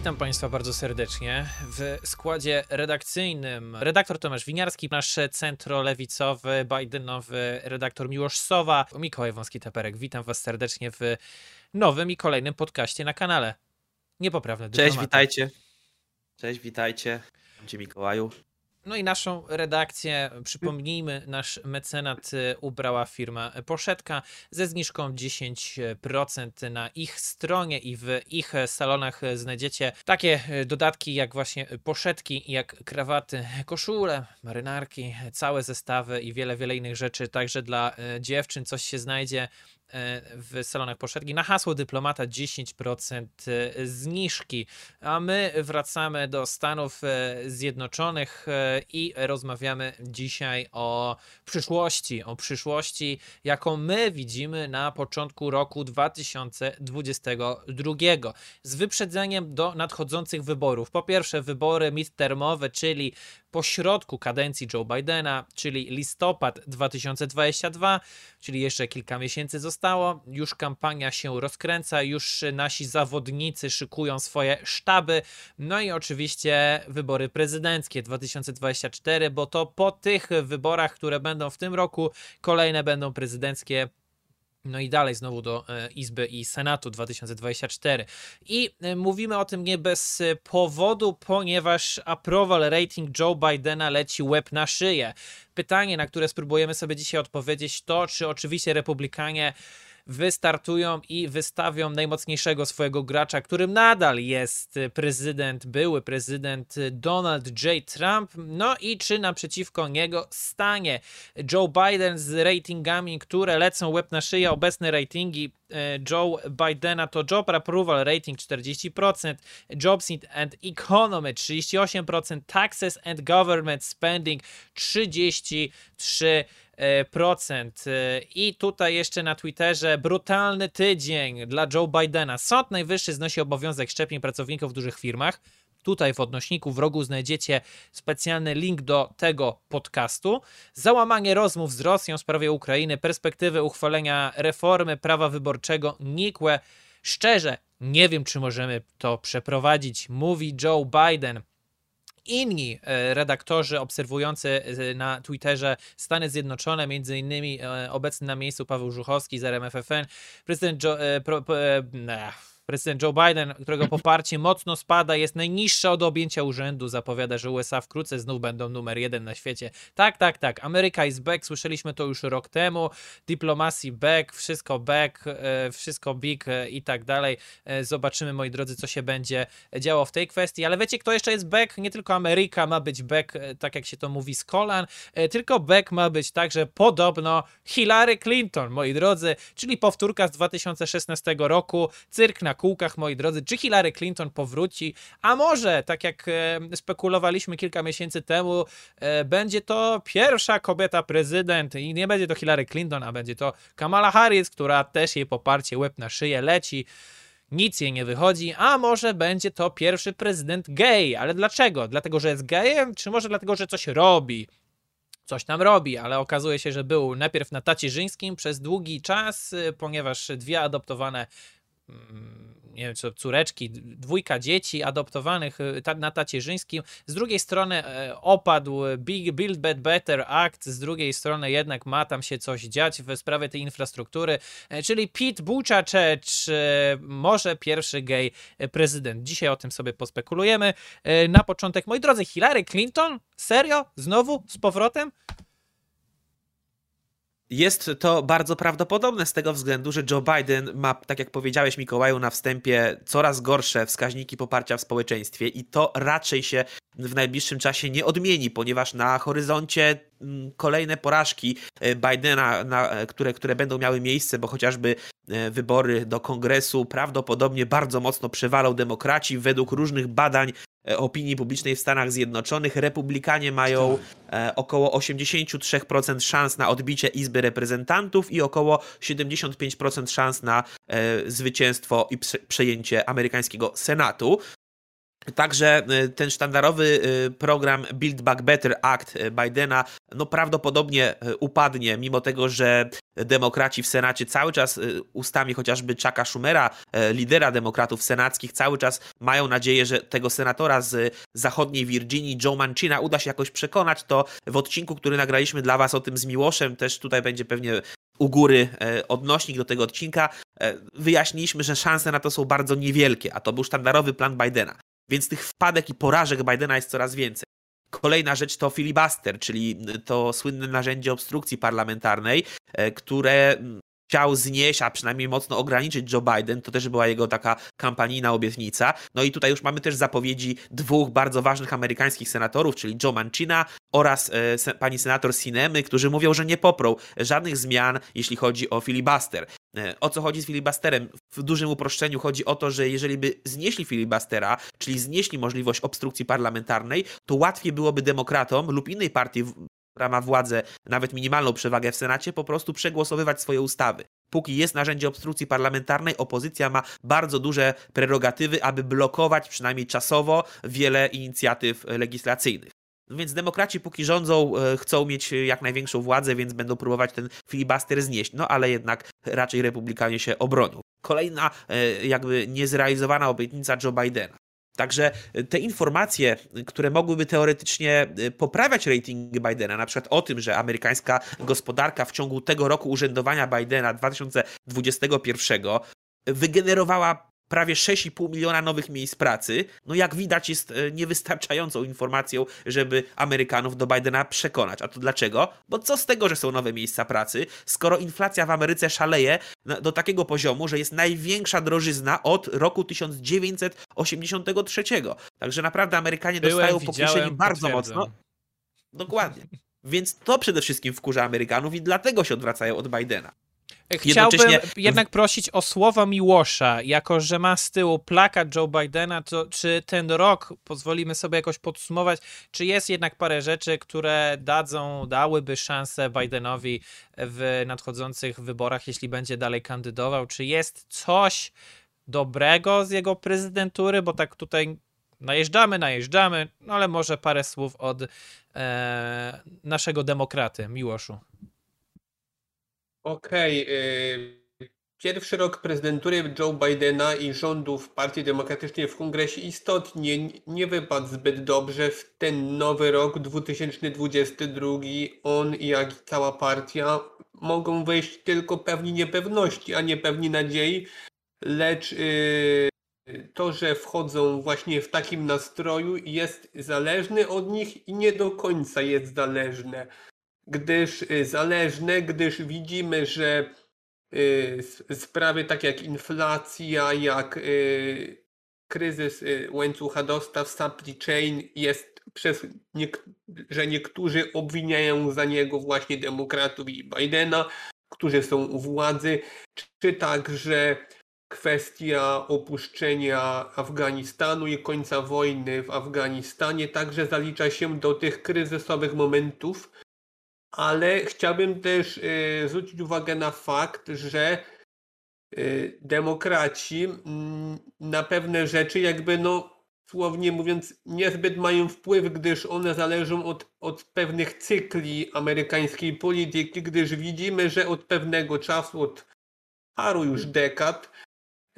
Witam Państwa bardzo serdecznie. W składzie redakcyjnym redaktor Tomasz Winiarski, nasz centrolewicowy, Bidenowy redaktor Miłosz Sowa, Mikołaj Wąski-Teperek. Witam Was serdecznie w nowym i kolejnym podcaście na kanale. Niepoprawny dyplomata. Cześć, witajcie. Cześć, witajcie. Dzień Mikołaju. No i naszą redakcję, przypomnijmy, nasz mecenat y, ubrała firma Poszetka ze zniżką 10% na ich stronie i w ich salonach znajdziecie takie dodatki jak właśnie poszetki, jak krawaty, koszule, marynarki, całe zestawy i wiele, wiele innych rzeczy. Także dla y, dziewczyn coś się znajdzie w salonach Poszetki na hasło dyplomata 10% zniżki. A my wracamy do Stanów Zjednoczonych i rozmawiamy dzisiaj o przyszłości, o przyszłości, jaką my widzimy na początku roku 2022 z wyprzedzeniem do nadchodzących wyborów. Po pierwsze, wybory midtermowe, czyli po środku kadencji Joe Bidena, czyli listopad 2022, czyli jeszcze kilka miesięcy zostało. Już kampania się rozkręca, już nasi zawodnicy szykują swoje sztaby. No i oczywiście wybory prezydenckie 2024, bo to po tych wyborach, które będą w tym roku, kolejne będą prezydenckie no i dalej znowu do e, Izby i Senatu 2024. I e, mówimy o tym nie bez e, powodu, ponieważ approval rating Joe Bidena leci łeb na szyję. Pytanie, na które spróbujemy sobie dzisiaj odpowiedzieć, to czy oczywiście republikanie wystartują i wystawią najmocniejszego swojego gracza, którym nadal jest prezydent, były prezydent Donald J. Trump. No i czy naprzeciwko niego stanie Joe Biden z ratingami, które lecą łeb na szyję. Obecne ratingi e, Joe Bidena to Job Approval Rating 40%, Jobs and Economy 38%, Taxes and Government Spending 33%. E, procent. E, I tutaj jeszcze na Twitterze brutalny tydzień dla Joe Bidena. Sąd Najwyższy znosi obowiązek szczepień pracowników w dużych firmach. Tutaj w odnośniku w rogu znajdziecie specjalny link do tego podcastu. Załamanie rozmów z Rosją w sprawie Ukrainy, perspektywy uchwalenia reformy prawa wyborczego nikłe. Szczerze, nie wiem, czy możemy to przeprowadzić, mówi Joe Biden inni e, redaktorzy obserwujący e, na Twitterze Stany Zjednoczone, między innymi e, obecny na miejscu Paweł Żuchowski z RMFFN, prezydent Joe, pro, pro, Prezydent Joe Biden, którego poparcie mocno spada, jest najniższe od objęcia urzędu. Zapowiada, że USA wkrótce znów będą numer jeden na świecie. Tak, tak, tak. Ameryka is back. Słyszeliśmy to już rok temu. Diplomacji back, wszystko back, e, wszystko big e, i tak dalej. E, zobaczymy, moi drodzy, co się będzie działo w tej kwestii. Ale wiecie, kto jeszcze jest back? Nie tylko Ameryka ma być back, tak jak się to mówi z kolan, tylko back ma być także podobno Hillary Clinton, moi drodzy, czyli powtórka z 2016 roku. Cyrk na kółkach, moi drodzy, czy Hillary Clinton powróci, a może, tak jak e, spekulowaliśmy kilka miesięcy temu, e, będzie to pierwsza kobieta prezydent i nie będzie to Hillary Clinton, a będzie to Kamala Harris, która też jej poparcie łeb na szyję leci nic jej nie wychodzi, a może będzie to pierwszy prezydent gay. Ale dlaczego? Dlatego, że jest gayem, czy może dlatego, że coś robi? Coś tam robi, ale okazuje się, że był najpierw na tacierzyńskim przez długi czas, y, ponieważ dwie adoptowane nie wiem, czy córeczki, dwójka dzieci adoptowanych y, na tacierzyńskim. Z drugiej strony e, opadł Big Build Back Better Act, z drugiej strony jednak ma tam się coś dziać w sprawie tej infrastruktury, e, czyli Pete Buttigieg, może pierwszy gay prezydent. Dzisiaj o tym sobie pospekulujemy. E, na początek, moi drodzy, Hillary Clinton? Serio? Znowu? Z powrotem? Jest to bardzo prawdopodobne z tego względu, że Joe Biden ma, tak jak powiedziałeś Mikołaju na wstępie, coraz gorsze wskaźniki poparcia w społeczeństwie i to raczej się w najbliższym czasie nie odmieni, ponieważ na horyzoncie kolejne porażki e, Bidena, na, e, które, które będą miały miejsce, bo chociażby e, wybory do kongresu prawdopodobnie bardzo mocno przewalą demokraci. Według różnych badań opinii publicznej w Stanach Zjednoczonych. Republikanie mają około 83% szans na odbicie Izby Reprezentantów i około 75% szans na zwycięstwo i przejęcie amerykańskiego Senatu. Także y, ten sztandarowy y, program Build Back Better Act y, Bidena no prawdopodobnie upadnie, mimo tego, że demokraci w Senacie cały czas ustami chociażby Chucka Schumera, lidera demokratów senackich, cały czas mają nadzieję, że tego senatora z zachodniej Virginii, Joe Mancina, uda się jakoś przekonać. To w odcinku, który nagraliśmy dla Was o tym z Miłoszem, też tutaj będzie pewnie u góry odnośnik do tego odcinka, wyjaśniliśmy, że szanse na to są bardzo niewielkie, a to był sztandarowy plan Bidena. Więc tych wpadek i porażek Bidena jest coraz więcej. Kolejna rzecz to filibuster, czyli to słynne narzędzie obstrukcji parlamentarnej, e, które chciał znieść, a przynajmniej mocno ograniczyć Joe Biden. To też była jego taka kampanijna obietnica. No i tutaj już mamy też zapowiedzi dwóch bardzo ważnych amerykańskich senatorów, czyli Joe Mancina oraz e, pani senator Sinemy, którzy mówią, że nie poprą żadnych zmian, jeśli chodzi o filibuster. E, o co chodzi z filibusterem? W dużym uproszczeniu chodzi o to, że jeżeli by znieśli filibustera, czyli znieśli możliwość obstrukcji parlamentarnej, to łatwiej byłoby demokratom lub innej partii, która ma władzę, nawet minimalną przewagę w Senacie, po prostu przegłosowywać swoje ustawy. Póki jest narzędzie obstrukcji parlamentarnej, opozycja ma bardzo duże prerogatywy, aby blokować przynajmniej czasowo wiele inicjatyw legislacyjnych. Więc demokraci póki rządzą, e, chcą mieć jak największą władzę, więc będą próbować ten filibuster znieść, no ale jednak raczej republikanie się obronią. Kolejna e, jakby niezrealizowana obietnica Joe Bidena. Także e, te informacje, które mogłyby teoretycznie poprawiać ratingi Bidena, na przykład o tym, że amerykańska gospodarka w ciągu tego roku urzędowania Bidena 2021 wygenerowała prawie 6,5 miliona nowych miejsc pracy, no jak widać jest e, niewystarczającą informacją, żeby Amerykanów do Bidena przekonać. A to dlaczego? Bo co z tego, że są nowe miejsca pracy, skoro inflacja w Ameryce szaleje do takiego poziomu, że jest największa drożyzna od roku 1983. Także naprawdę Amerykanie Byłem, dostają po kieszeni bardzo mocno. Dokładnie. Więc to przede wszystkim wkurza Amerykanów i dlatego się odwracają od Bidena. Chciałbym jednak prosić o słowa Miłosza, jako że ma z tyłu plakat Joe Bidena, to czy ten rok, pozwolimy sobie jakoś podsumować, czy jest jednak parę rzeczy, które dadzą, dałyby szansę Bidenowi w nadchodzących wyborach, jeśli będzie dalej kandydował, czy jest coś dobrego z jego prezydentury, bo tak tutaj najeżdżamy, najeżdżamy, no ale może parę słów od e, naszego demokraty, Miłoszu. Okej. Okay. Pierwszy rok prezydentury Joe Bidena i rządów Partii Demokratycznej w kongresie istotnie nie wypadł zbyt dobrze. W ten nowy rok 2022 on, jak i cała partia, mogą wejść tylko pewni niepewności, a nie pewni nadziei, lecz yy, to, że wchodzą właśnie w takim nastroju jest zależne od nich i nie do końca jest zależne gdyż y, zależne, gdyż widzimy, że y, sprawy takie jak inflacja, jak y, kryzys łańcucha dostaw, supply chain jest przez, że niektórzy obwiniają za niego właśnie demokratów i Bidena, którzy są u władzy, czy także kwestia opuszczenia Afganistanu i końca wojny w Afganistanie także zalicza się do tych kryzysowych momentów, ale chciałbym też y, zwrócić uwagę na fakt, że y, demokraci mm, na pewne rzeczy jakby no słownie mówiąc niezbyt mają wpływ, gdyż one zależą od, od pewnych cykli amerykańskiej polityki, gdyż widzimy, że od pewnego czasu, od paru już dekad,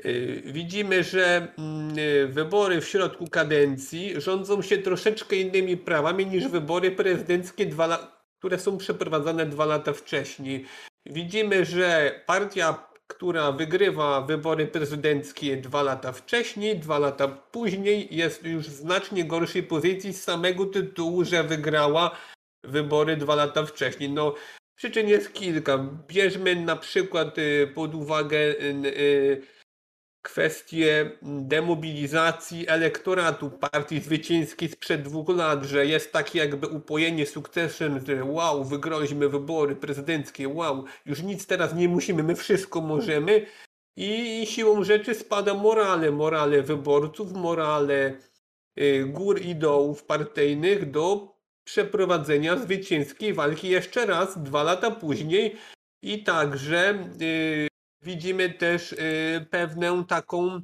y, widzimy, że mm, wybory w środku kadencji rządzą się troszeczkę innymi prawami niż wybory prezydenckie dwa które są przeprowadzane dwa lata wcześniej. Widzimy, że partia, która wygrywa wybory prezydenckie dwa lata wcześniej, dwa lata później, jest już w znacznie gorszej pozycji z samego tytułu, że wygrała wybory dwa lata wcześniej. No, przyczyn jest kilka. Bierzmy na przykład y, pod uwagę y, kwestię demobilizacji elektoratu partii zwycięskiej sprzed dwóch lat, że jest takie jakby upojenie sukcesem, że wow, wygraliśmy wybory prezydenckie, wow, już nic teraz nie musimy, my wszystko możemy. I siłą rzeczy spada morale, morale wyborców, morale y, gór i dołów partyjnych do przeprowadzenia zwycięskiej walki jeszcze raz, dwa lata później. I także y, widzimy też y, pewną taką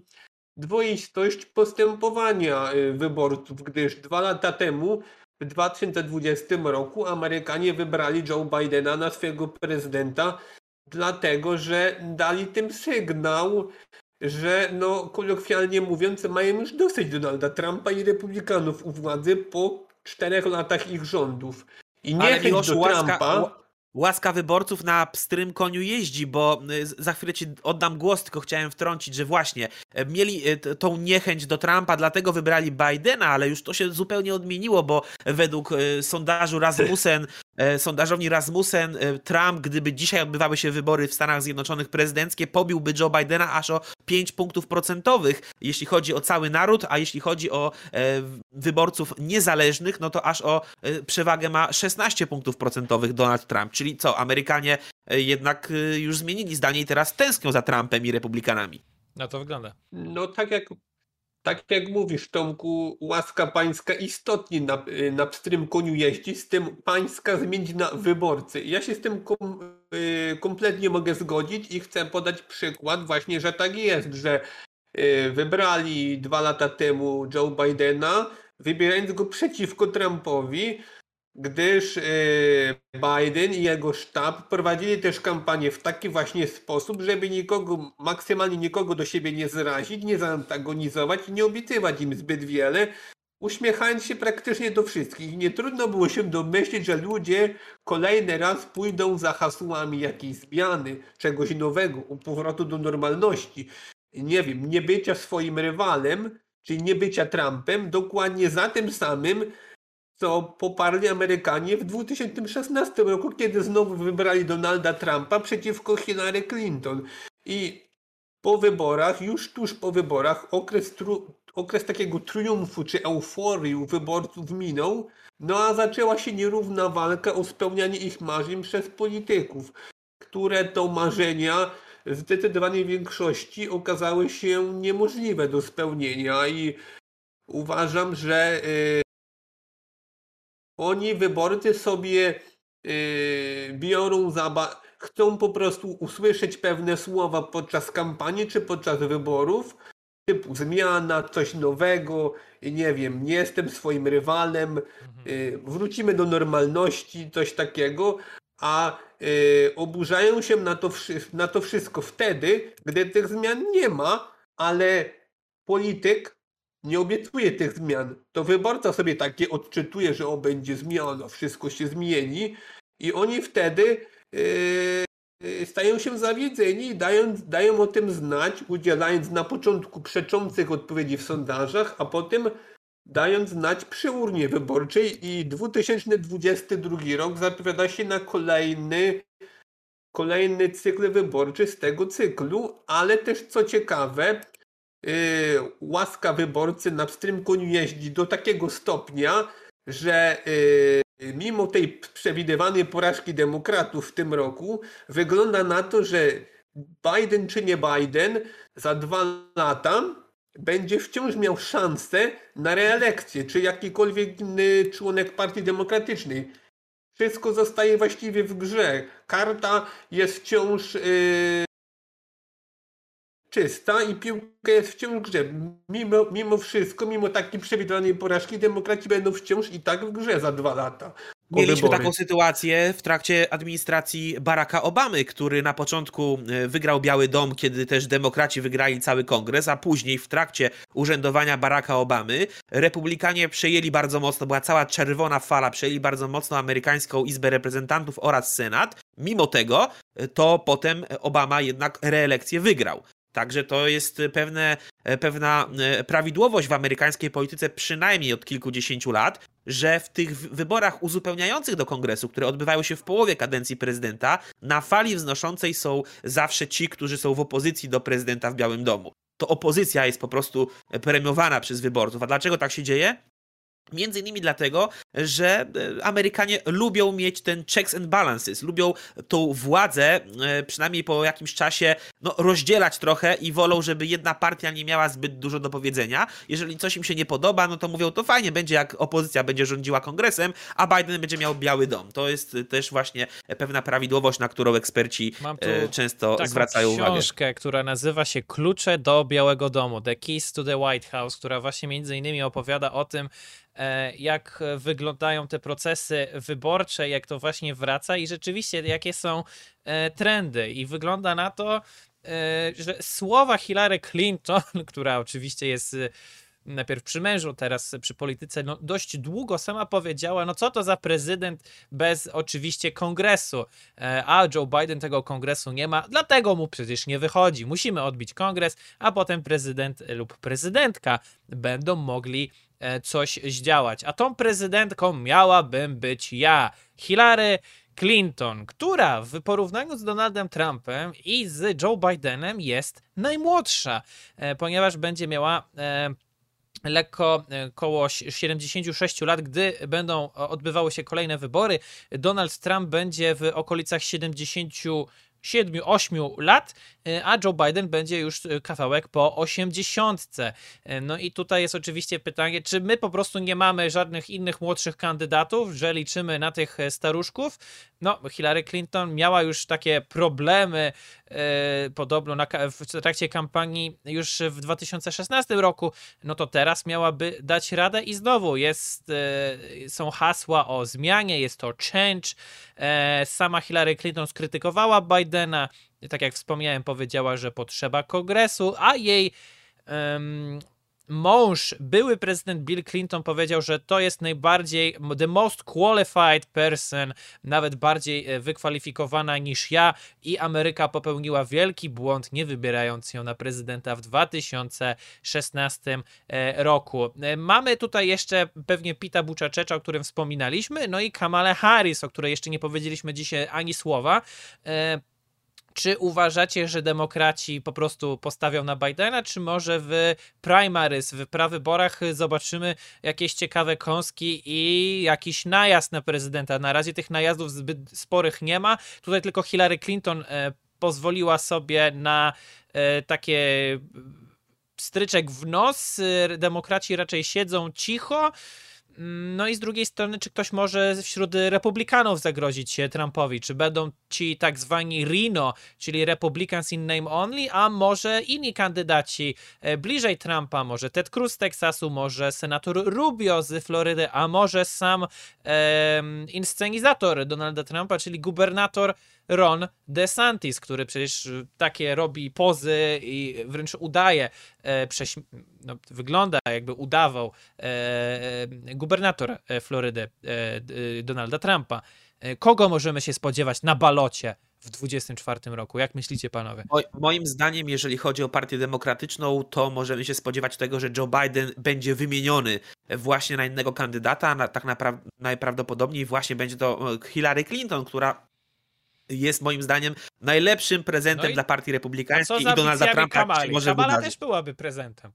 dwoistość postępowania y, wyborców, gdyż dwa lata temu, w 2020 roku, Amerykanie wybrali Joe Bidena na swojego prezydenta, dlatego że dali tym sygnał, że no kolokwialnie mówiąc mają już dosyć Donalda Trumpa i republikanów u władzy po czterech latach ich rządów. I Miłoszu, do łaska, Trumpa... ła- łaska wyborców na pstrym koniu jeździ, bo y, za chwilę ci oddam głos, tylko chciałem wtrącić, że właśnie e, mieli t- tą niechęć do Trumpa, dlatego wybrali Bidena, ale już to się zupełnie odmieniło, bo według y, sondażu Rasmussen, e, sondażowni Rasmussen, e, Trump, gdyby dzisiaj odbywały się wybory w Stanach Zjednoczonych prezydenckie, pobiłby Joe Bidena aż o 5 punktów procentowych, jeśli chodzi o cały naród, a jeśli chodzi o e, wyborców niezależnych, no to aż o e, przewagę ma 16 punktów procentowych Donald Trump. Czyli co, Amerykanie e, jednak e, już zmienili zdanie i teraz tęsknią za Trumpem i republikanami. Na to wygląda. No tak jak, tak jak mówisz Tomku, łaska pańska istotnie na, y, na pstrym koniu jeździ, z tym pańska zmienić na wyborcy. Ja się z tym kom, y, kompletnie mogę zgodzić i chcę podać przykład właśnie, że tak jest, że y, wybrali dwa lata temu Joe Bidena, wybierając go przeciwko Trumpowi, gdyż y, Biden i jego sztab prowadzili też kampanię w taki właśnie sposób, żeby nikogo, maksymalnie nikogo do siebie nie zrazić, nie zaantagonizować i nie obiecywać im zbyt wiele, uśmiechając się praktycznie do wszystkich. Nie trudno było się domyślić, że ludzie kolejny raz pójdą za hasłami jakiejś zmiany, czegoś nowego, powrotu do normalności. Nie wiem, nie bycia swoim rywalem, czyli nie bycia Trumpem, dokładnie za tym samym, co poparli Amerykanie w 2016 roku, kiedy znowu wybrali Donalda Trumpa przeciwko Hillary Clinton. I po wyborach, już tuż po wyborach, okres, tru, okres takiego triumfu czy euforii u wyborców minął, no a zaczęła się nierówna walka o spełnianie ich marzeń przez polityków, które to marzenia zdecydowanej większości okazały się niemożliwe do spełnienia i uważam, że y, oni, wyborcy, sobie yy, biorą za. Chcą po prostu usłyszeć pewne słowa podczas kampanii czy podczas wyborów, typu zmiana, coś nowego, nie wiem, nie jestem swoim rywalem, yy, wrócimy do normalności, coś takiego, a yy, oburzają się na to, na to wszystko wtedy, gdy tych zmian nie ma, ale polityk nie obiecuje tych zmian. To wyborca sobie takie odczytuje, że o będzie zmiana, wszystko się zmieni i oni wtedy yy, yy, stają się zawiedzeni i dają, o tym znać, udzielając na początku przeczących odpowiedzi w sondażach, a potem dając znać przy urnie wyborczej i 2022 rok zapowiada się na kolejny kolejny cykl wyborczy z tego cyklu, ale też co ciekawe, łaska wyborcy na pstrym koniu jeździ do takiego stopnia, że yy, mimo tej przewidywanej porażki demokratów w tym roku, wygląda na to, że Biden czy nie Biden za dwa lata będzie wciąż miał szansę na reelekcję, czy jakikolwiek inny członek Partii Demokratycznej. Wszystko zostaje właściwie w grze. Karta jest wciąż yy, czysta i piłka jest wciąż w grze. Mimo, mimo wszystko, mimo takiej przewidywanej porażki, demokraci będą wciąż i tak w grze za dwa lata. Mieliśmy taką sytuację w trakcie administracji Baracka Obamy, który na początku e, wygrał Biały Dom, kiedy też demokraci wygrali cały kongres, a później w trakcie urzędowania Baracka Obamy republikanie przejęli bardzo mocno, była cała czerwona fala, przejęli bardzo mocno amerykańską Izbę Reprezentantów oraz Senat. Mimo tego, e, to potem Obama jednak reelekcję wygrał. Także to jest pewne, e, pewna e, prawidłowość w amerykańskiej polityce przynajmniej od kilkudziesięciu lat, że w tych wy- wyborach uzupełniających do kongresu, które odbywają się w połowie kadencji prezydenta, na fali wznoszącej są zawsze ci, którzy są w opozycji do prezydenta w Białym Domu. To opozycja jest po prostu premiowana przez wyborców. A dlaczego tak się dzieje? Między innymi dlatego, że e, Amerykanie lubią mieć ten checks and balances, lubią tą władzę, e, przynajmniej po jakimś czasie, no, rozdzielać trochę i wolą, żeby jedna partia nie miała zbyt dużo do powiedzenia. Jeżeli coś im się nie podoba, no to mówią, to fajnie będzie, jak opozycja będzie rządziła kongresem, a Biden będzie miał Biały Dom. To jest też właśnie pewna prawidłowość, na którą eksperci e, często zwracają uwagę. Mam książkę, która nazywa się Klucze do Białego Domu, The Keys to the White House, która właśnie między innymi opowiada o tym, E, jak wyglądają te procesy wyborcze, jak to właśnie wraca i rzeczywiście jakie są e, trendy. I wygląda na to, e, że słowa Hillary Clinton, która oczywiście jest najpierw przy mężu, teraz przy polityce, no dość długo sama powiedziała, no co to za prezydent bez oczywiście kongresu, a Joe Biden tego kongresu nie ma, dlatego mu przecież nie wychodzi. Musimy odbić kongres, a potem prezydent lub prezydentka będą mogli E, coś zdziałać. A tą prezydentką miałabym być ja, Hillary Clinton, która w porównaniu z Donaldem Trumpem i z Joe Bidenem jest najmłodsza, e, ponieważ będzie miała e, lekko koło 76 lat, gdy będą odbywały się kolejne wybory. Donald Trump będzie w okolicach 70 7-8 lat, e, a Joe Biden będzie już e, kawałek po 80. E, no i tutaj jest oczywiście pytanie, czy my po prostu nie mamy żadnych innych młodszych kandydatów, że liczymy na tych staruszków? No, Hillary Clinton miała już takie problemy e, podobno na, w trakcie kampanii już w 2016 roku, no to teraz miałaby dać radę i znowu jest, e, są hasła o zmianie, jest to change. E, sama Hillary Clinton skrytykowała Bidena, tak jak wspomniałem, powiedziała, że potrzeba kongresu, a jej mąż, były prezydent Bill Clinton powiedział, że to jest najbardziej, the most qualified person, nawet bardziej e, wykwalifikowana niż ja i Ameryka popełniła wielki błąd, nie wybierając ją na prezydenta w 2016 e, roku. E, mamy tutaj jeszcze pewnie Pita Buczaczecza, o którym wspominaliśmy, no i Kamala Harris, o której jeszcze nie powiedzieliśmy dzisiaj ani słowa. Czy uważacie, że demokraci po prostu postawią na Bidena, czy może w primaries, w prawyborach zobaczymy jakieś ciekawe kąski i jakiś najazd na prezydenta? Na razie tych najazdów zbyt sporych nie ma. Tutaj tylko Hillary Clinton e, pozwoliła sobie na e, takie stryczek w nos. E, demokraci raczej siedzą cicho. No i z drugiej strony, czy ktoś może wśród republikanów zagrozić się Trumpowi? Czy będą ci tak zwani Rino, czyli Republicans in name only, a może inni kandydaci e, bliżej Trumpa, może Ted Cruz z Teksasu, może senator Rubio z Florydy, a może sam e, inscenizator Donalda Trumpa, czyli gubernator Ron DeSantis, który przecież takie robi pozy i wręcz udaje, e, no, wygląda jakby udawał e, e gubernator Florydy e, Donalda Trumpa. Kogo możemy się spodziewać na balocie w 2024 roku? Jak myślicie, panowie? Moim zdaniem, jeżeli chodzi o Partię Demokratyczną, to możemy się spodziewać tego, że Joe Biden będzie wymieniony właśnie na innego kandydata. Tak naprawdę najprawdopodobniej właśnie będzie to Hillary Clinton, która jest moim zdaniem najlepszym prezentem no i, dla Partii Republikańskiej i Donalda Trumpa, Kamali? może Kamala wydarzyć. też byłaby prezentem.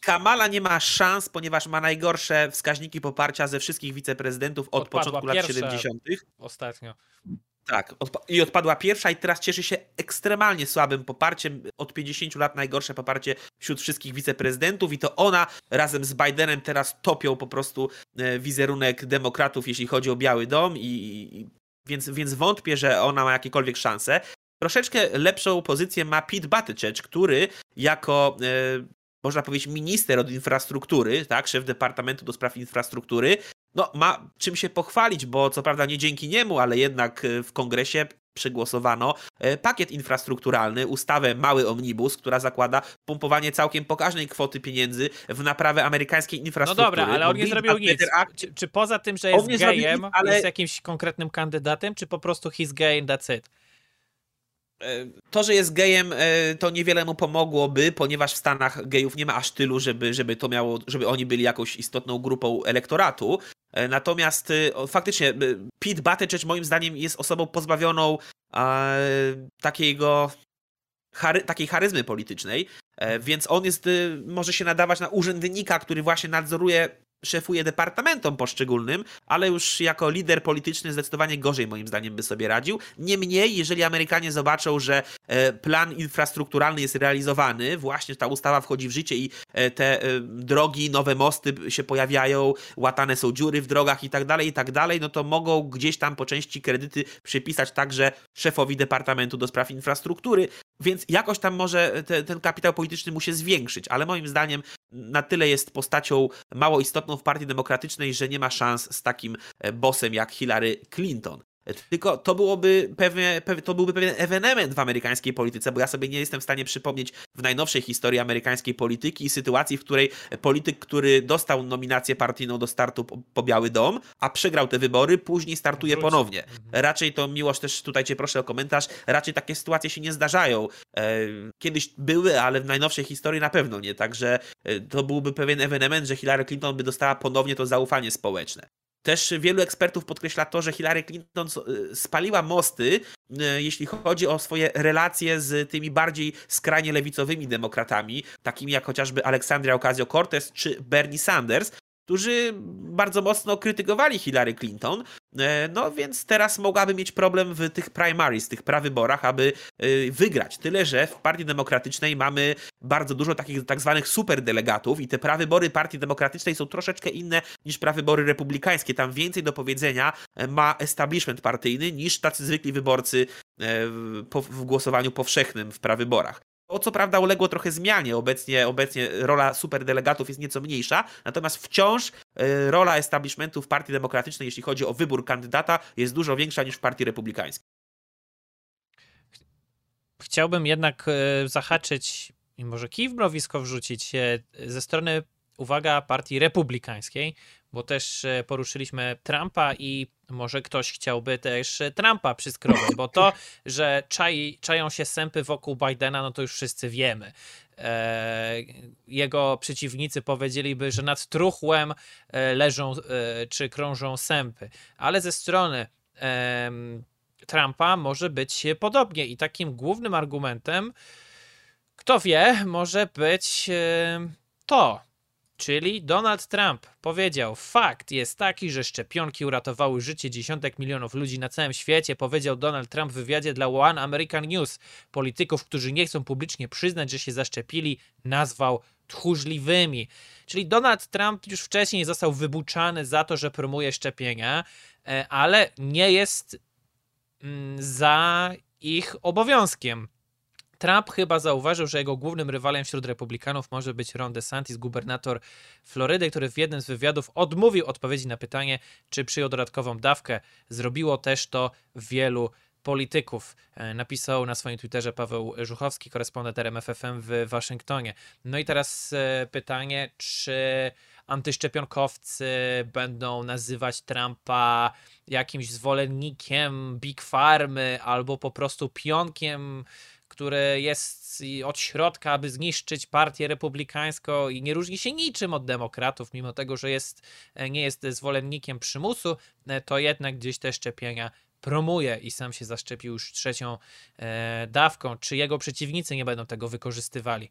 Kamala nie ma szans, ponieważ ma najgorsze wskaźniki poparcia ze wszystkich wiceprezydentów od Odpadła początku lat 70. Ostatnio. Tak, i odpadła pierwsza i teraz cieszy się ekstremalnie słabym poparciem. Od 50 lat najgorsze poparcie wśród wszystkich wiceprezydentów i to ona razem z Bidenem teraz topią po prostu e, wizerunek demokratów, jeśli chodzi o Biały Dom i więc, więc wątpię, że ona ma jakiekolwiek szanse. Troszeczkę lepszą pozycję ma Pete Buttigieg, który jako e, można powiedzieć minister od infrastruktury, tak, szef Departamentu do Spraw Infrastruktury, no ma czym się pochwalić, bo co prawda nie dzięki niemu, ale jednak e, w kongresie przegłosowano e, pakiet infrastrukturalny, ustawę Mały Omnibus, która zakłada pompowanie całkiem pokaźnej kwoty pieniędzy w naprawę amerykańskiej infrastruktury. No dobra, ale on nie zrobił nic. Czy, czy, poza tym, że jest gejem, nic, ale... jest jakimś konkretnym kandydatem, czy po prostu he's gay and that's it? E, to, że jest gejem, e, to niewiele mu pomogłoby, ponieważ w Stanach gejów nie ma aż tylu, żeby, żeby to miało, żeby oni byli jakąś istotną grupą elektoratu. E, natomiast faktycznie Pete Buttigieg moim zdaniem jest osobą pozbawioną takiego chary, takiej charyzmy politycznej, więc on jest, może się nadawać na urzędnika, który właśnie nadzoruje szefuje departamentom poszczególnym, ale już jako lider polityczny zdecydowanie gorzej moim zdaniem by sobie radził. Niemniej, jeżeli Amerykanie zobaczą, że e, plan infrastrukturalny jest realizowany, właśnie ta ustawa wchodzi w życie i e, te e, drogi, nowe mosty się pojawiają, łatane są dziury w drogach i tak dalej, i tak dalej, no to mogą gdzieś tam po części kredyty przypisać także szefowi Departamentu do Spraw Infrastruktury, więc jakoś tam może te, ten kapitał polityczny mu się zwiększyć, ale moim zdaniem na tyle jest postacią mało istotną w Partii Demokratycznej, że nie ma szans z takim e, bossem jak Hillary Clinton. Tylko to byłoby pewnie, to byłby pewien ewenement w amerykańskiej polityce, bo ja sobie nie jestem w stanie przypomnieć w najnowszej historii amerykańskiej polityki sytuacji, w której polityk, który dostał nominację partyjną do startu po Biały Dom, a przegrał te wybory, później startuje ponownie. Mhm. Raczej to, Miłosz, też tutaj cię proszę o komentarz, raczej takie sytuacje się nie zdarzają. E, kiedyś były, ale w najnowszej historii na pewno nie, także e, to byłby pewien ewenement, że Hillary Clinton by dostała ponownie to zaufanie społeczne. Też wielu ekspertów podkreśla to, że Hillary Clinton y, spaliła mosty, y, jeśli chodzi o swoje relacje z tymi bardziej skrajnie lewicowymi demokratami, takimi jak chociażby Aleksandria Ocasio-Cortez czy Bernie Sanders, którzy bardzo mocno krytykowali Hillary Clinton. E, no więc teraz mogłaby mieć problem w tych primaries, tych prawyborach, aby e, wygrać. Tyle, że w Partii Demokratycznej mamy bardzo dużo takich tak zwanych superdelegatów i te prawybory Partii Demokratycznej są troszeczkę inne niż prawybory republikańskie. Tam więcej do powiedzenia e, ma establishment partyjny niż tacy zwykli wyborcy w głosowaniu powszechnym w prawyborach. To co prawda uległo trochę zmianie. Obecnie, obecnie rola superdelegatów jest nieco mniejsza, natomiast wciąż e, rola establishmentu w Partii Demokratycznej, jeśli chodzi o wybór kandydata, jest dużo większa niż w Partii Republikańskiej. Chciałbym jednak e, zahaczyć i może kij w mrowisko wrzucić ze strony, uwaga, Partii Republikańskiej, bo też e, poruszyliśmy Trumpa i może ktoś chciałby też e, Trumpa przyskrobać, bo to, że czai, czają się sępy wokół Bidena, no to już wszyscy wiemy. E, jego przeciwnicy powiedzieliby, że nad truchłem leżą czy krążą sępy, ale ze strony Trumpa może być podobnie. I takim głównym argumentem, kto wie, może być to, Czyli Donald Trump powiedział: Fakt jest taki, że szczepionki uratowały życie dziesiątek milionów ludzi na całym świecie, powiedział Donald Trump w wywiadzie dla One American News. Polityków, którzy nie chcą publicznie przyznać, że się zaszczepili, nazwał tchórzliwymi. Czyli Donald Trump już wcześniej został wybuczany za to, że promuje szczepienia, e, ale nie jest mm, za ich obowiązkiem. Trump chyba zauważył, że jego głównym rywalem wśród republikanów może być Ron DeSantis, gubernator Florydy, który w jednym z wywiadów odmówił odpowiedzi na pytanie, czy przyjął dodatkową dawkę. Zrobiło też to wielu polityków. E, napisał na swoim Twitterze Paweł Żuchowski, korespondent RMFFM w Waszyngtonie. No i teraz e, pytanie, czy antyszczepionkowcy będą nazywać Trumpa jakimś zwolennikiem Big Farmy albo po prostu pionkiem które jest od środka, aby zniszczyć partię republikańską i nie różni się niczym od demokratów, mimo tego, że jest, e, nie jest zwolennikiem przymusu, e, to jednak gdzieś te szczepienia promuje i sam się zaszczepił już trzecią e, dawką. Czy jego przeciwnicy nie będą tego wykorzystywali?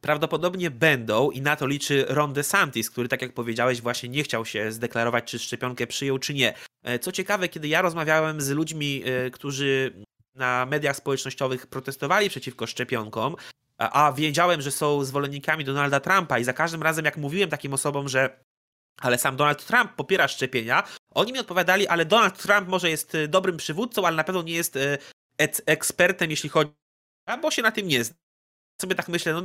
Prawdopodobnie będą i na to liczy Ron DeSantis, który, tak jak powiedziałeś, właśnie nie chciał się zdeklarować, czy szczepionkę przyjął, czy nie. Co ciekawe, kiedy ja rozmawiałem z ludźmi, którzy na mediach społecznościowych protestowali przeciwko szczepionkom, a, wiedziałem, że są zwolennikami Donalda Trumpa i za każdym razem jak mówiłem takim osobom, że ale sam Donald Trump popiera szczepienia, oni mi odpowiadali, ale Donald Trump może jest y, dobrym przywódcą, ale na pewno nie jest y, ekspertem, jeśli chodzi, bo się na tym nie zna. Sobie tak myślę, no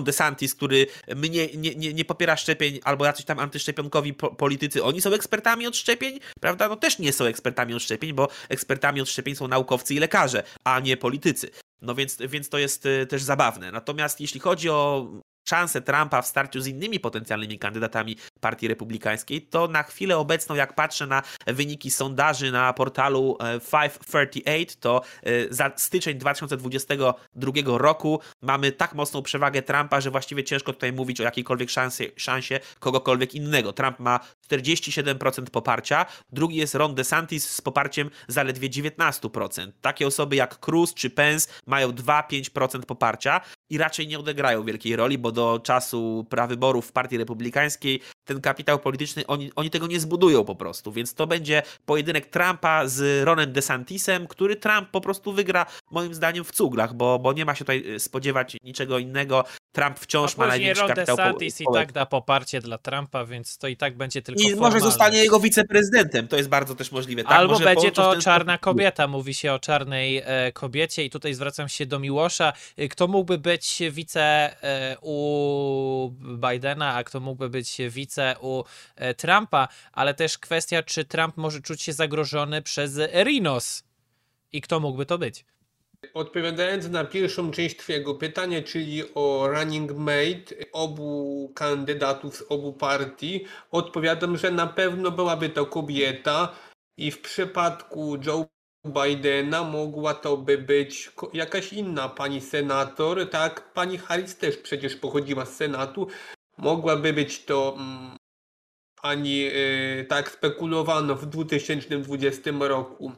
DeSantis, który mnie nie, nie, nie popiera szczepień, albo jacyś tam antyszczepionkowi po, politycy, oni są ekspertami od szczepień, prawda? No też nie są ekspertami od szczepień, bo ekspertami od szczepień są naukowcy i lekarze, a nie politycy. No więc, więc to jest y, też zabawne. Natomiast jeśli chodzi o szansę Trumpa w starciu z innymi potencjalnymi kandydatami Partii Republikańskiej, to na chwilę obecną, jak patrzę na wyniki sondaży na portalu 538, e, to e, za styczeń 2022 roku mamy tak mocną przewagę Trumpa, że właściwie ciężko tutaj mówić o jakiejkolwiek szansie, szansie kogokolwiek innego. Trump ma 47% poparcia, drugi jest Ron DeSantis z poparciem zaledwie 19%. Takie osoby jak Cruz czy Pence mają 2-5% poparcia i raczej nie odegrają wielkiej roli, bo do czasu prawyborów w Partii Republikańskiej ten kapitał polityczny, oni, oni tego nie zbudują po prostu, więc to będzie pojedynek Trumpa z Ronem DeSantisem, który Trump po prostu wygra moim zdaniem w cuglach, bo, bo nie ma się tutaj y, spodziewać niczego innego. Trump wciąż ma największy Ron kapitał po- DeSantis i tak da poparcie dla Trumpa, więc to i tak będzie tylko I może zostanie jego wiceprezydentem, to jest bardzo też możliwe. Tak, Albo może będzie to czarna sposób- kobieta, mówi się o czarnej e, kobiecie i tutaj zwracam się do Miłosza. E, Kto mógłby być wice e, u Bidena, a kto mógłby być wice u e, Trumpa, ale też kwestia, czy Trump może czuć się zagrożony przez Rinos i kto mógłby to być. Odpowiadając na pierwszą część Twojego pytania, czyli o running mate obu kandydatów z obu partii, odpowiadam, że na pewno byłaby to kobieta i w przypadku Joe Bidena mogła to by być jakaś inna pani senator, tak? Pani Harris też przecież pochodziła z Senatu. Mogłaby być to mm, pani, y, tak spekulowano w 2020 roku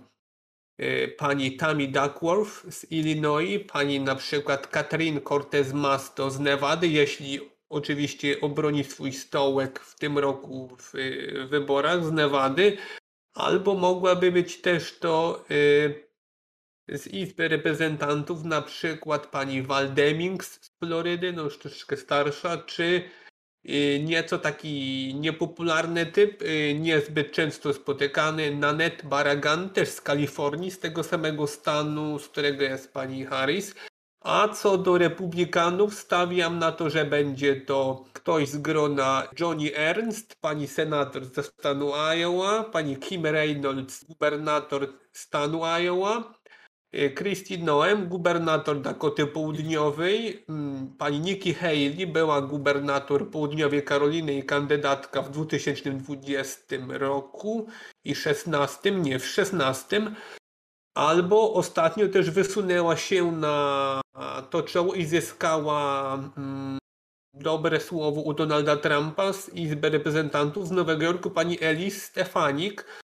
e, pani Tammy Duckworth z Illinois, pani na przykład Catherine Cortez Masto z Nevady, jeśli oczywiście obroni swój stołek w tym roku w e, wyborach z Nevady, albo mogłaby być też to z Izby Reprezentantów, na przykład pani Val Demings z Florydy, no już troszeczkę starsza, czy y, nieco taki niepopularny typ, y, niezbyt często spotykany, Nanette Barragan, też z Kalifornii, z tego samego stanu, z którego jest pani Harris. A co do republikanów, stawiam na to, że będzie to ktoś z grona Johnny Ernst, pani senator ze stanu Iowa, pani Kim Reynolds, gubernator stanu Iowa, Christy Noem, gubernator Dakoty Południowej, mm, pani Nikki Haley była gubernator Południowej Karoliny i kandydatka w 2020 roku i 16, nie w 16, albo ostatnio też wysunęła się na to czoło i zyskała mm, dobre słowo u Donalda Trumpa z Izby Reprezentantów z Nowego Jorku pani Elis Stefanik,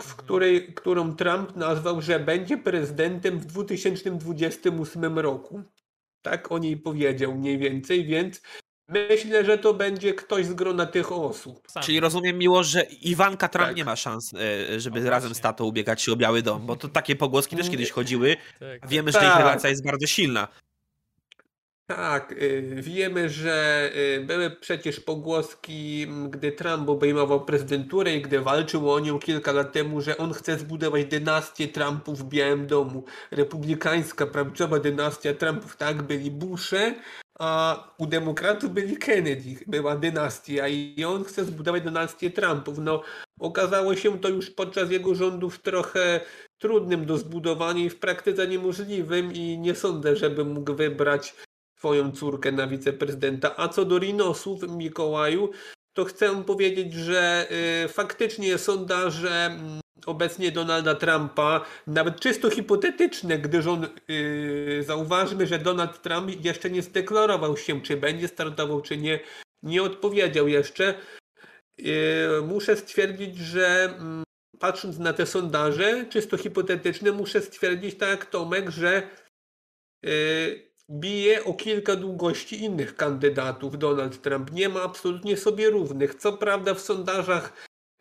w której, którą Trump nazwał, że będzie prezydentem w 2028 roku. Tak o niej powiedział mniej więcej, więc myślę, że to będzie ktoś z grona tych osób. Sam. Czyli rozumiem miło, że Iwanka Trump Tak. nie ma szans, e, żeby No razem z tatą ubiegać się o Biały Dom, bo to takie pogłoski też Nie. kiedyś chodziły. Tak. Wiemy, że ich Tak. relacja jest bardzo silna. Tak, y, wiemy, że y, były przecież pogłoski, gdy Trump obejmował prezydenturę i gdy walczył o nią kilka lat temu, że on chce zbudować dynastię Trumpów w Białym Domu. Republikańska, prawdziwa dynastia Trumpów, tak, byli Bushe, a u demokratów byli Kennedy, była dynastia i on chce zbudować dynastię Trumpów. No, okazało się to już podczas jego rządów trochę trudnym do zbudowania i w praktyce niemożliwym i nie sądzę, żeby mógł wybrać swoją córkę na wiceprezydenta. A co do Rinosów, Mikołaju, to chcę powiedzieć, że y, faktycznie sondaże mm, obecnie Donalda Trumpa, nawet czysto hipotetyczne, gdyż on, y, zauważmy, że Donald Trump jeszcze nie zdeklarował się, czy będzie startował, czy nie, nie odpowiedział jeszcze. Y, muszę stwierdzić, że mm, patrząc na te sondaże, czysto hipotetyczne, muszę stwierdzić, tak jak Tomek, że y, bije o kilka długości innych kandydatów Donald Trump. Nie ma absolutnie sobie równych. Co prawda w sondażach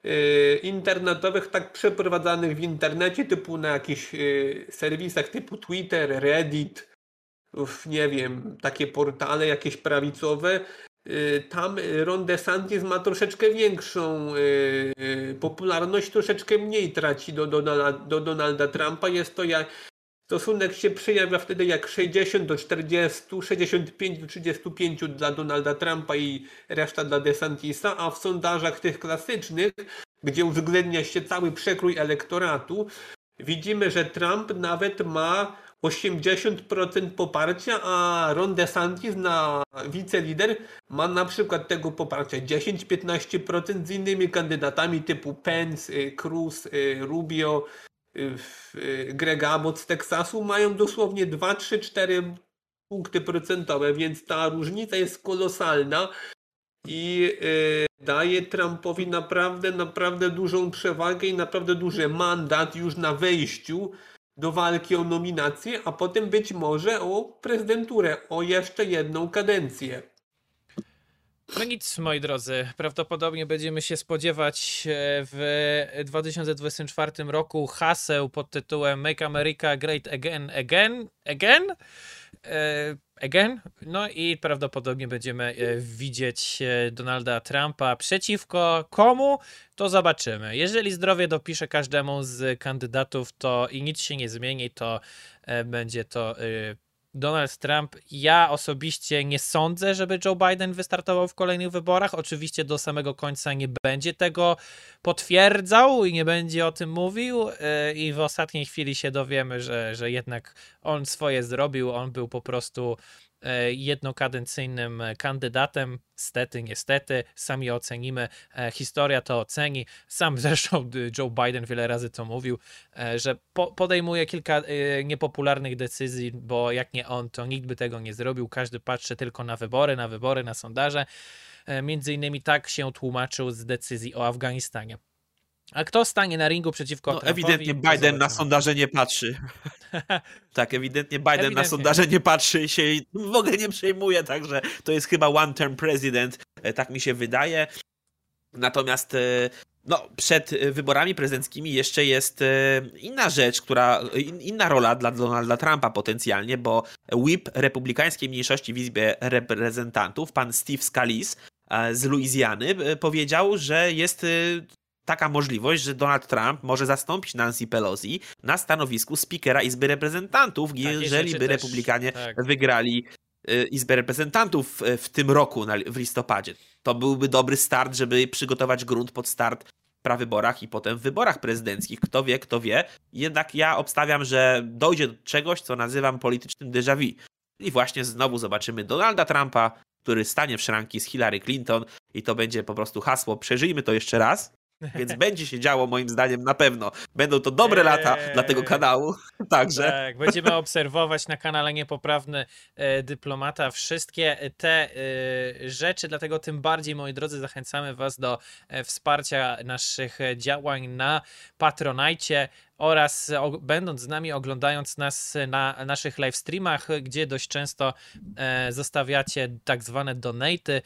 y, internetowych, tak przeprowadzanych w internecie, typu na jakichś y, serwisach typu Twitter, Reddit, nie wiem, takie portale jakieś prawicowe, y, tam Ron DeSantis ma troszeczkę większą popularność, troszeczkę mniej traci do, Donalda, do Donalda Trumpa. Jest to jak stosunek się przejawia wtedy jak 60 do 40, 65 do 35 dla Donalda Trumpa i reszta dla DeSantisa, a w sondażach tych klasycznych, gdzie uwzględnia się cały przekrój elektoratu, widzimy, że Trump nawet ma 80% poparcia, a Ron DeSantis na wicelider ma na przykład tego poparcia 10-15% z innymi kandydatami typu Pence, Cruz, Rubio, y, y, Greg Abbott z Teksasu mają dosłownie 2, 3, 4 punkty procentowe, więc ta różnica jest kolosalna i y, daje Trumpowi naprawdę, naprawdę dużą przewagę i naprawdę duży mandat już na wejściu do walki o nominację, a potem być może o prezydenturę, o jeszcze jedną kadencję. No nic, moi drodzy, prawdopodobnie będziemy się spodziewać e, w 2024 roku haseł pod tytułem Make America Great Again, Again, Again? E, again? No i prawdopodobnie będziemy e, widzieć Donalda Trumpa przeciwko komu? To zobaczymy. Jeżeli zdrowie dopisze każdemu z kandydatów, to i nic się nie zmieni, to będzie to Donald Trump, ja osobiście nie sądzę, żeby Joe Biden wystartował w kolejnych wyborach. Oczywiście do samego końca nie będzie tego potwierdzał i nie będzie o tym mówił. E, I w ostatniej chwili się dowiemy, że, że jednak on swoje zrobił. On był po prostu jednokadencyjnym kandydatem. Stety, niestety, sami ocenimy. E, historia to oceni. Sam zresztą Joe Biden wiele razy to mówił, e, że podejmuje kilka niepopularnych decyzji, bo jak nie on, to nikt by tego nie zrobił. Każdy patrzy tylko na wybory, na wybory, na sondaże. Między innymi tak się tłumaczył z decyzji o Afganistanie. A kto stanie na ringu przeciwko no, Ewidentnie Biden na sondaże nie patrzy. tak, ewidentnie Biden ewidentnie. na sondaże nie patrzy i się w ogóle nie przejmuje, także to jest chyba one-term president, e, tak mi się wydaje. Natomiast e, no, przed wyborami prezydenckimi jeszcze jest e, inna rzecz, która, inna rola dla Donalda Trumpa potencjalnie, bo whip republikańskiej mniejszości w Izbie Reprezentantów, pan Steve Scalise z Luizjany, powiedział, że jest taka możliwość, że Donald Trump może zastąpić Nancy Pelosi na stanowisku speakera Izby Reprezentantów, Takie jeżeli by Republikanie tak. wygrali y, Izbę Reprezentantów w tym roku w listopadzie. To byłby dobry start, żeby przygotować grunt pod start w prawyborach i potem w wyborach prezydenckich. Kto wie, kto wie. Jednak ja obstawiam, że dojdzie do czegoś, co nazywam politycznym déjà vu. I właśnie znowu zobaczymy Donalda Trumpa, który stanie w szranki z Hillary Clinton i to będzie po prostu hasło przeżyjmy to jeszcze raz więc będzie się działo moim zdaniem na pewno. Będą to dobre eee, lata dla tego kanału. Także. Tak, będziemy obserwować na kanale Niepoprawny e, Dyplomata wszystkie te e, rzeczy, dlatego tym bardziej, moi drodzy, zachęcamy Was do e, wsparcia naszych działań na Patronajcie oraz będąc z nami, oglądając nas na naszych live streamach, gdzie dość często zostawiacie tak zwane donaty.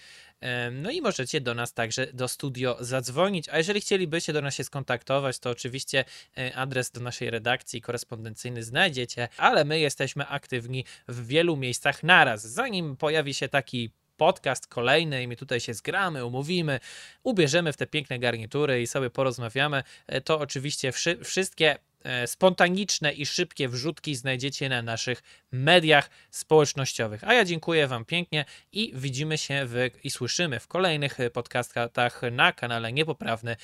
No i możecie do nas także do studio zadzwonić. A jeżeli chcielibyście do nas się skontaktować, to oczywiście e, adres do naszej redakcji korespondencyjny znajdziecie, ale my jesteśmy aktywni w wielu miejscach naraz. Zanim pojawi się taki podcast kolejny i my tutaj się zgramy, umówimy, ubierzemy w te piękne garnitury i sobie porozmawiamy, e, to oczywiście wszy wszystkie spontaniczne i szybkie wrzutki znajdziecie na naszych mediach społecznościowych. A ja dziękuję Wam pięknie i widzimy się w, i słyszymy w kolejnych podcastach na kanale Niepoprawny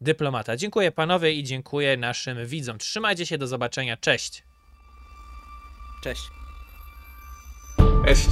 Dyplomata. Dziękuję panowie i dziękuję naszym widzom. Trzymajcie się, do zobaczenia. Cześć. Cześć. Cześć.